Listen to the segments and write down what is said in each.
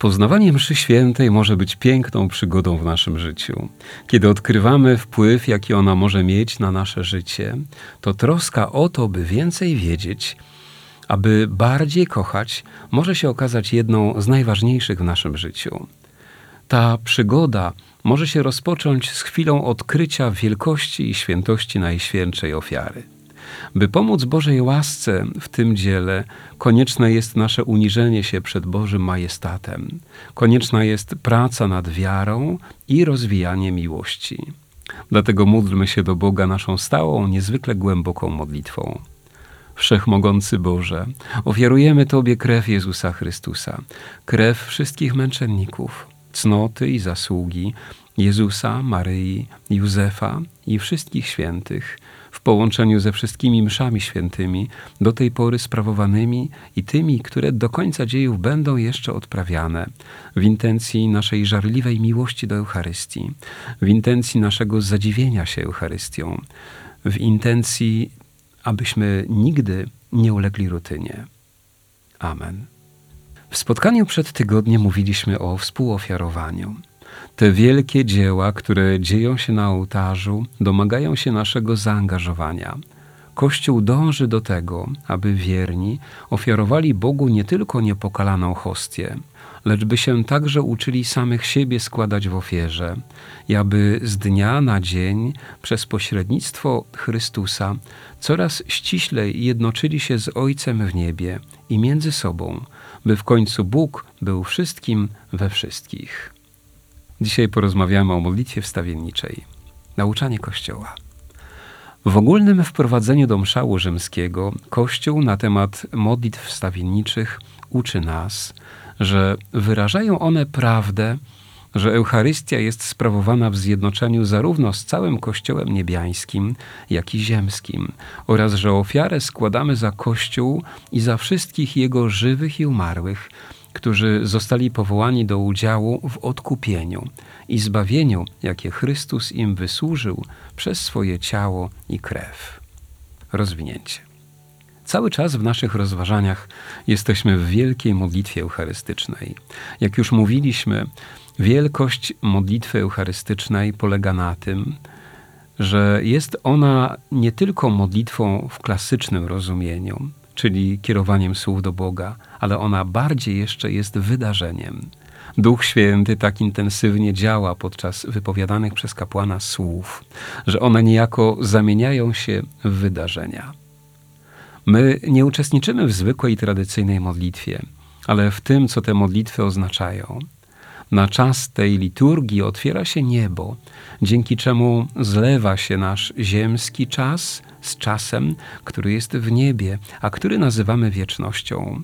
Poznawanie mszy świętej może być piękną przygodą w naszym życiu. Kiedy odkrywamy wpływ, jaki ona może mieć na nasze życie, to troska o to, by więcej wiedzieć, aby bardziej kochać, może się okazać jedną z najważniejszych w naszym życiu. Ta przygoda może się rozpocząć z chwilą odkrycia wielkości i świętości Najświętszej ofiary. By pomóc Bożej łasce w tym dziele, konieczne jest nasze uniżenie się przed Bożym majestatem. Konieczna jest praca nad wiarą i rozwijanie miłości. Dlatego módlmy się do Boga naszą stałą, niezwykle głęboką modlitwą. Wszechmogący Boże, ofiarujemy Tobie krew Jezusa Chrystusa, krew wszystkich męczenników, cnoty i zasługi Jezusa, Maryi, Józefa i wszystkich świętych, w połączeniu ze wszystkimi mszami świętymi, do tej pory sprawowanymi i tymi, które do końca dziejów będą jeszcze odprawiane, w intencji naszej żarliwej miłości do Eucharystii, w intencji naszego zadziwienia się Eucharystią, w intencji, abyśmy nigdy nie ulegli rutynie. Amen. W spotkaniu przed tygodniem mówiliśmy o współofiarowaniu. Te wielkie dzieła, które dzieją się na ołtarzu, domagają się naszego zaangażowania. Kościół dąży do tego, aby wierni ofiarowali Bogu nie tylko niepokalaną hostię, lecz by się także uczyli samych siebie składać w ofierze i aby z dnia na dzień przez pośrednictwo Chrystusa coraz ściślej jednoczyli się z Ojcem w niebie i między sobą, by w końcu Bóg był wszystkim we wszystkich. Dzisiaj porozmawiamy o modlitwie wstawienniczej. Nauczanie Kościoła. W ogólnym wprowadzeniu do mszału rzymskiego Kościół na temat modlitw wstawienniczych uczy nas, że wyrażają one prawdę, że Eucharystia jest sprawowana w zjednoczeniu zarówno z całym Kościołem niebiańskim, jak i ziemskim, oraz że ofiarę składamy za Kościół i za wszystkich jego żywych i umarłych, którzy zostali powołani do udziału w odkupieniu i zbawieniu, jakie Chrystus im wysłużył przez swoje ciało i krew. Rozwinięcie. Cały czas w naszych rozważaniach jesteśmy w wielkiej modlitwie eucharystycznej. Jak już mówiliśmy, wielkość modlitwy eucharystycznej polega na tym, że jest ona nie tylko modlitwą w klasycznym rozumieniu, czyli kierowaniem słów do Boga, ale ona bardziej jeszcze jest wydarzeniem. Duch Święty tak intensywnie działa podczas wypowiadanych przez kapłana słów, że one niejako zamieniają się w wydarzenia. My nie uczestniczymy w zwykłej tradycyjnej modlitwie, ale w tym, co te modlitwy oznaczają. Na czas tej liturgii otwiera się niebo, dzięki czemu zlewa się nasz ziemski czas z czasem, który jest w niebie, a który nazywamy wiecznością.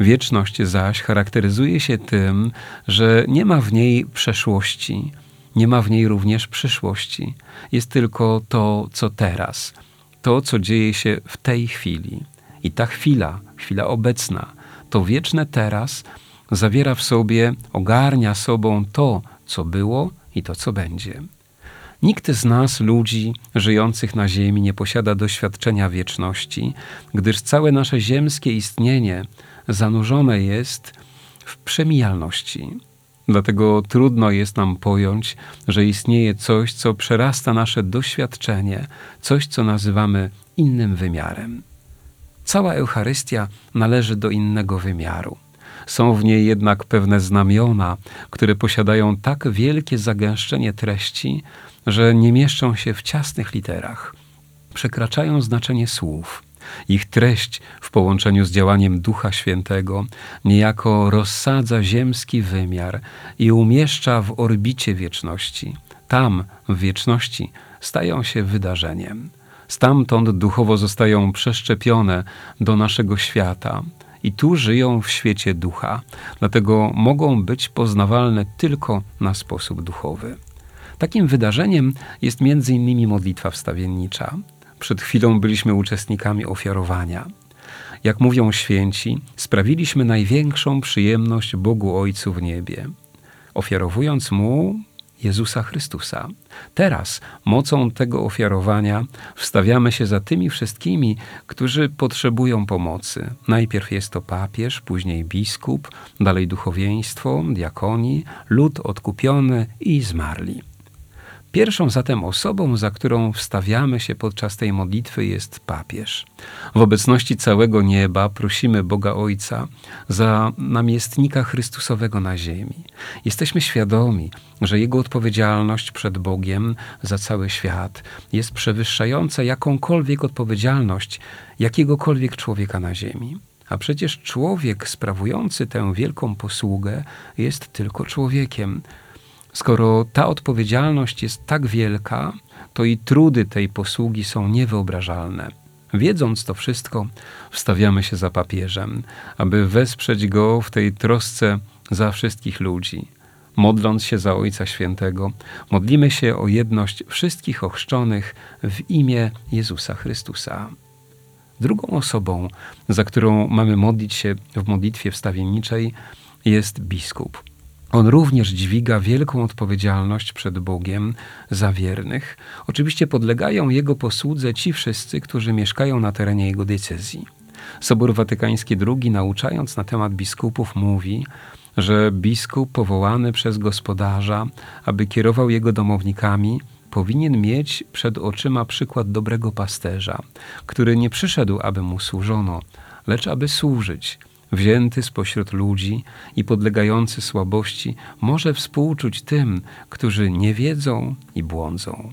Wieczność zaś charakteryzuje się tym, że nie ma w niej przeszłości, nie ma w niej również przyszłości. Jest tylko to, co teraz, to, co dzieje się w tej chwili. I ta chwila, chwila obecna, to wieczne teraz zawiera w sobie, ogarnia sobą to, co było i to, co będzie. Nikt z nas, ludzi żyjących na Ziemi, nie posiada doświadczenia wieczności, gdyż całe nasze ziemskie istnienie zanurzone jest w przemijalności. Dlatego trudno jest nam pojąć, że istnieje coś, co przerasta nasze doświadczenie, coś, co nazywamy innym wymiarem. Cała Eucharystia należy do innego wymiaru. Są w niej jednak pewne znamiona, które posiadają tak wielkie zagęszczenie treści, że nie mieszczą się w ciasnych literach. Przekraczają znaczenie słów. Ich treść w połączeniu z działaniem Ducha Świętego niejako rozsadza ziemski wymiar i umieszcza w orbicie wieczności. Tam, w wieczności, stają się wydarzeniem. Stamtąd duchowo zostają przeszczepione do naszego świata i tu żyją w świecie ducha, dlatego mogą być poznawalne tylko na sposób duchowy. Takim wydarzeniem jest innymi modlitwa wstawiennicza. Przed chwilą byliśmy uczestnikami ofiarowania. Jak mówią święci, sprawiliśmy największą przyjemność Bogu Ojcu w niebie, ofiarowując Mu Jezusa Chrystusa. Teraz mocą tego ofiarowania wstawiamy się za tymi wszystkimi, którzy potrzebują pomocy. Najpierw jest to papież, później biskup, dalej duchowieństwo, diakoni, lud odkupiony i zmarli. Pierwszą zatem osobą, za którą wstawiamy się podczas tej modlitwy, jest papież. W obecności całego nieba prosimy Boga Ojca za namiestnika Chrystusowego na ziemi. Jesteśmy świadomi, że jego odpowiedzialność przed Bogiem za cały świat jest przewyższająca jakąkolwiek odpowiedzialność jakiegokolwiek człowieka na ziemi. A przecież człowiek sprawujący tę wielką posługę jest tylko człowiekiem Skoro ta odpowiedzialność jest tak wielka, to i trudy tej posługi są niewyobrażalne. Wiedząc to wszystko, wstawiamy się za papieżem, aby wesprzeć go w tej trosce za wszystkich ludzi. Modląc się za Ojca Świętego, modlimy się o jedność wszystkich ochrzczonych w imię Jezusa Chrystusa. Drugą osobą, za którą mamy modlić się w modlitwie wstawienniczej, jest biskup. On również dźwiga wielką odpowiedzialność przed Bogiem za wiernych. Oczywiście podlegają jego posłudze ci wszyscy, którzy mieszkają na terenie jego decyzji. Sobór Watykański II, nauczając na temat biskupów, mówi, że biskup powołany przez gospodarza, aby kierował jego domownikami, powinien mieć przed oczyma przykład dobrego pasterza, który nie przyszedł, aby mu służono, lecz aby służyć wzięty spośród ludzi i podlegający słabości, może współczuć tym, którzy nie wiedzą i błądzą.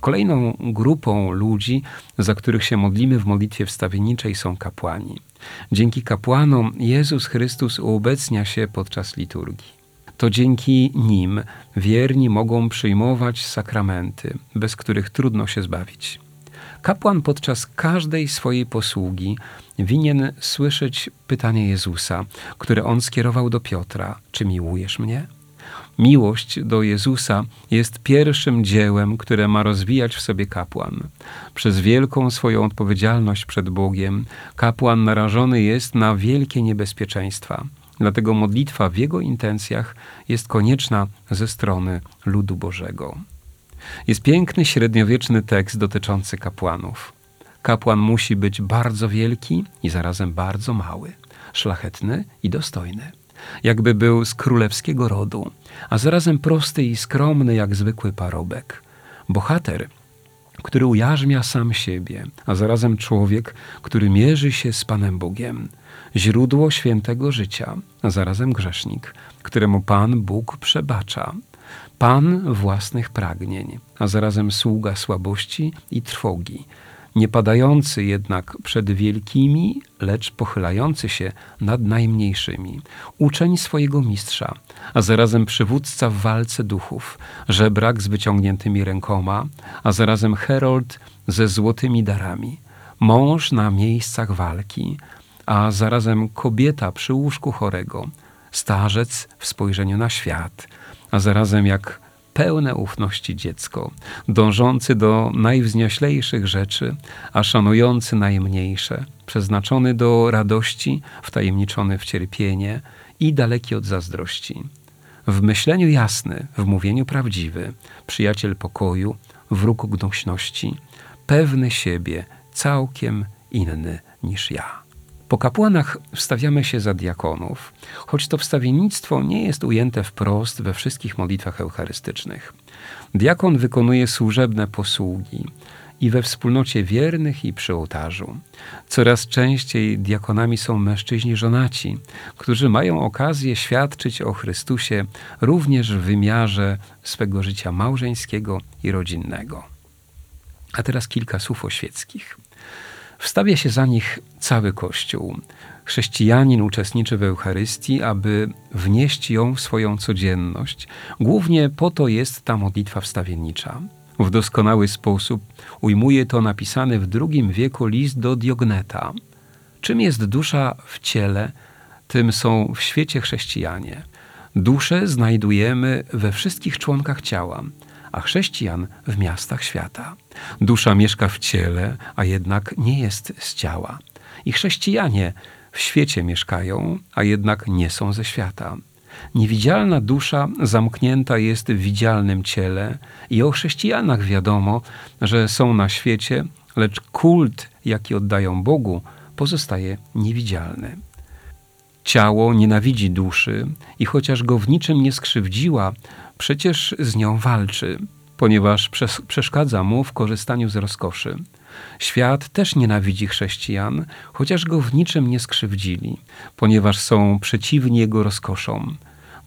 Kolejną grupą ludzi, za których się modlimy w modlitwie wstawienniczej, są kapłani. Dzięki kapłanom Jezus Chrystus uobecnia się podczas liturgii. To dzięki nim wierni mogą przyjmować sakramenty, bez których trudno się zbawić. Kapłan podczas każdej swojej posługi winien słyszeć pytanie Jezusa, które on skierował do Piotra: Czy miłujesz mnie? Miłość do Jezusa jest pierwszym dziełem, które ma rozwijać w sobie kapłan. Przez wielką swoją odpowiedzialność przed Bogiem, kapłan narażony jest na wielkie niebezpieczeństwa. Dlatego modlitwa w jego intencjach jest konieczna ze strony ludu Bożego. Jest piękny średniowieczny tekst dotyczący kapłanów. Kapłan musi być bardzo wielki i zarazem bardzo mały, szlachetny i dostojny. Jakby był z królewskiego rodu, a zarazem prosty i skromny jak zwykły parobek. Bohater, który ujarzmia sam siebie, a zarazem człowiek, który mierzy się z Panem Bogiem. Źródło świętego życia, a zarazem grzesznik, któremu Pan Bóg przebacza. Pan własnych pragnień, a zarazem sługa słabości i trwogi, nie padający jednak przed wielkimi, lecz pochylający się nad najmniejszymi, uczeń swojego mistrza, a zarazem przywódca w walce duchów, żebrak z wyciągniętymi rękoma, a zarazem herold ze złotymi darami, mąż na miejscach walki, a zarazem kobieta przy łóżku chorego, starzec w spojrzeniu na świat, a zarazem jak pełne ufności dziecko, dążący do najwznioślejszych rzeczy, a szanujący najmniejsze, przeznaczony do radości, wtajemniczony w cierpienie i daleki od zazdrości. W myśleniu jasny, w mówieniu prawdziwy, przyjaciel pokoju, wróg gnuśności, pewny siebie, całkiem inny niż ja. Po kapłanach wstawiamy się za diakonów, choć to wstawiennictwo nie jest ujęte wprost we wszystkich modlitwach eucharystycznych. Diakon wykonuje służebne posługi i we wspólnocie wiernych i przy ołtarzu. Coraz częściej diakonami są mężczyźni żonaci, którzy mają okazję świadczyć o Chrystusie również w wymiarze swego życia małżeńskiego i rodzinnego. A teraz kilka słów o świeckich. Wstawia się za nich cały Kościół. Chrześcijanin uczestniczy w Eucharystii, aby wnieść ją w swoją codzienność. Głównie po to jest ta modlitwa wstawiennicza. W doskonały sposób ujmuje to napisany w II wieku list do Diogneta. Czym jest dusza w ciele, tym są w świecie chrześcijanie. Duszę znajdujemy we wszystkich członkach ciała, a chrześcijan w miastach świata. Dusza mieszka w ciele, a jednak nie jest z ciała. I chrześcijanie w świecie mieszkają, a jednak nie są ze świata. Niewidzialna dusza zamknięta jest w widzialnym ciele i o chrześcijanach wiadomo, że są na świecie, lecz kult, jaki oddają Bogu, pozostaje niewidzialny. Ciało nienawidzi duszy i chociaż go w niczym nie skrzywdziła, przecież z nią walczy, ponieważ przeszkadza mu w korzystaniu z rozkoszy. Świat też nienawidzi chrześcijan, chociaż go w niczym nie skrzywdzili, ponieważ są przeciwni jego rozkoszom.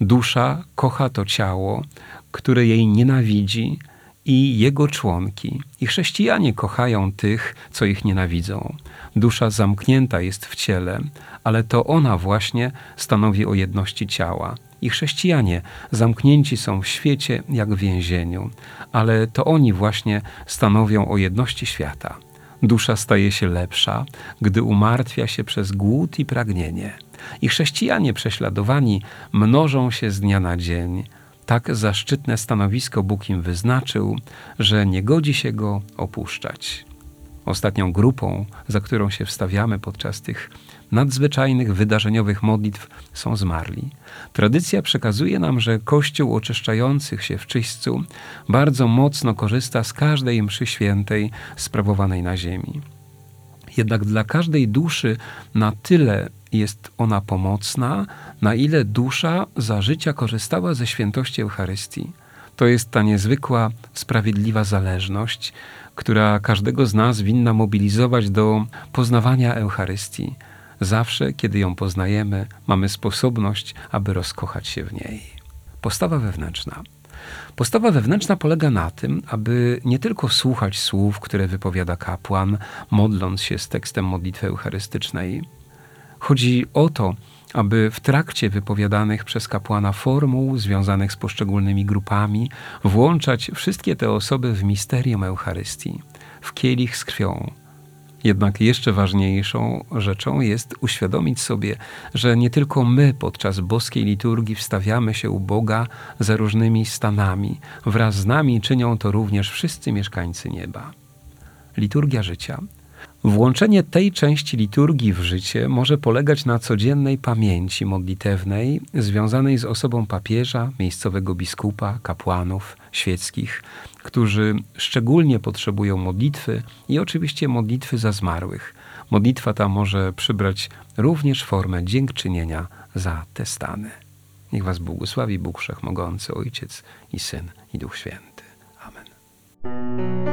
Dusza kocha to ciało, które jej nienawidzi, i jego członki. I chrześcijanie kochają tych, co ich nienawidzą. Dusza zamknięta jest w ciele, ale to ona właśnie stanowi o jedności ciała. I chrześcijanie zamknięci są w świecie jak w więzieniu, ale to oni właśnie stanowią o jedności świata. Dusza staje się lepsza, gdy umartwia się przez głód i pragnienie. I chrześcijanie prześladowani mnożą się z dnia na dzień. Tak zaszczytne stanowisko Bóg im wyznaczył, że nie godzi się go opuszczać. Ostatnią grupą, za którą się wstawiamy podczas tych nadzwyczajnych, wydarzeniowych modlitw są zmarli. Tradycja przekazuje nam, że Kościół oczyszczających się w czyśćcu bardzo mocno korzysta z każdej mszy świętej sprawowanej na ziemi. Jednak dla każdej duszy na tyle jest ona pomocna, na ile dusza za życia korzystała ze świętości Eucharystii. To jest ta niezwykła, sprawiedliwa zależność, która każdego z nas winna mobilizować do poznawania Eucharystii. Zawsze, kiedy ją poznajemy, mamy sposobność, aby rozkochać się w niej. Postawa wewnętrzna. Postawa wewnętrzna polega na tym, aby nie tylko słuchać słów, które wypowiada kapłan, modląc się z tekstem modlitwy eucharystycznej. Chodzi o to, aby w trakcie wypowiadanych przez kapłana formuł związanych z poszczególnymi grupami włączać wszystkie te osoby w misterium Eucharystii, w kielich z krwią, jednak jeszcze ważniejszą rzeczą jest uświadomić sobie, że nie tylko my podczas boskiej liturgii wstawiamy się u Boga za różnymi stanami, wraz z nami czynią to również wszyscy mieszkańcy nieba. Liturgia życia Włączenie tej części liturgii w życie może polegać na codziennej pamięci modlitewnej związanej z osobą papieża, miejscowego biskupa, kapłanów świeckich, którzy szczególnie potrzebują modlitwy i oczywiście modlitwy za zmarłych. Modlitwa ta może przybrać również formę dziękczynienia za te stany. Niech Was błogosławi Bóg Wszechmogący, Ojciec i Syn i Duch Święty. Amen.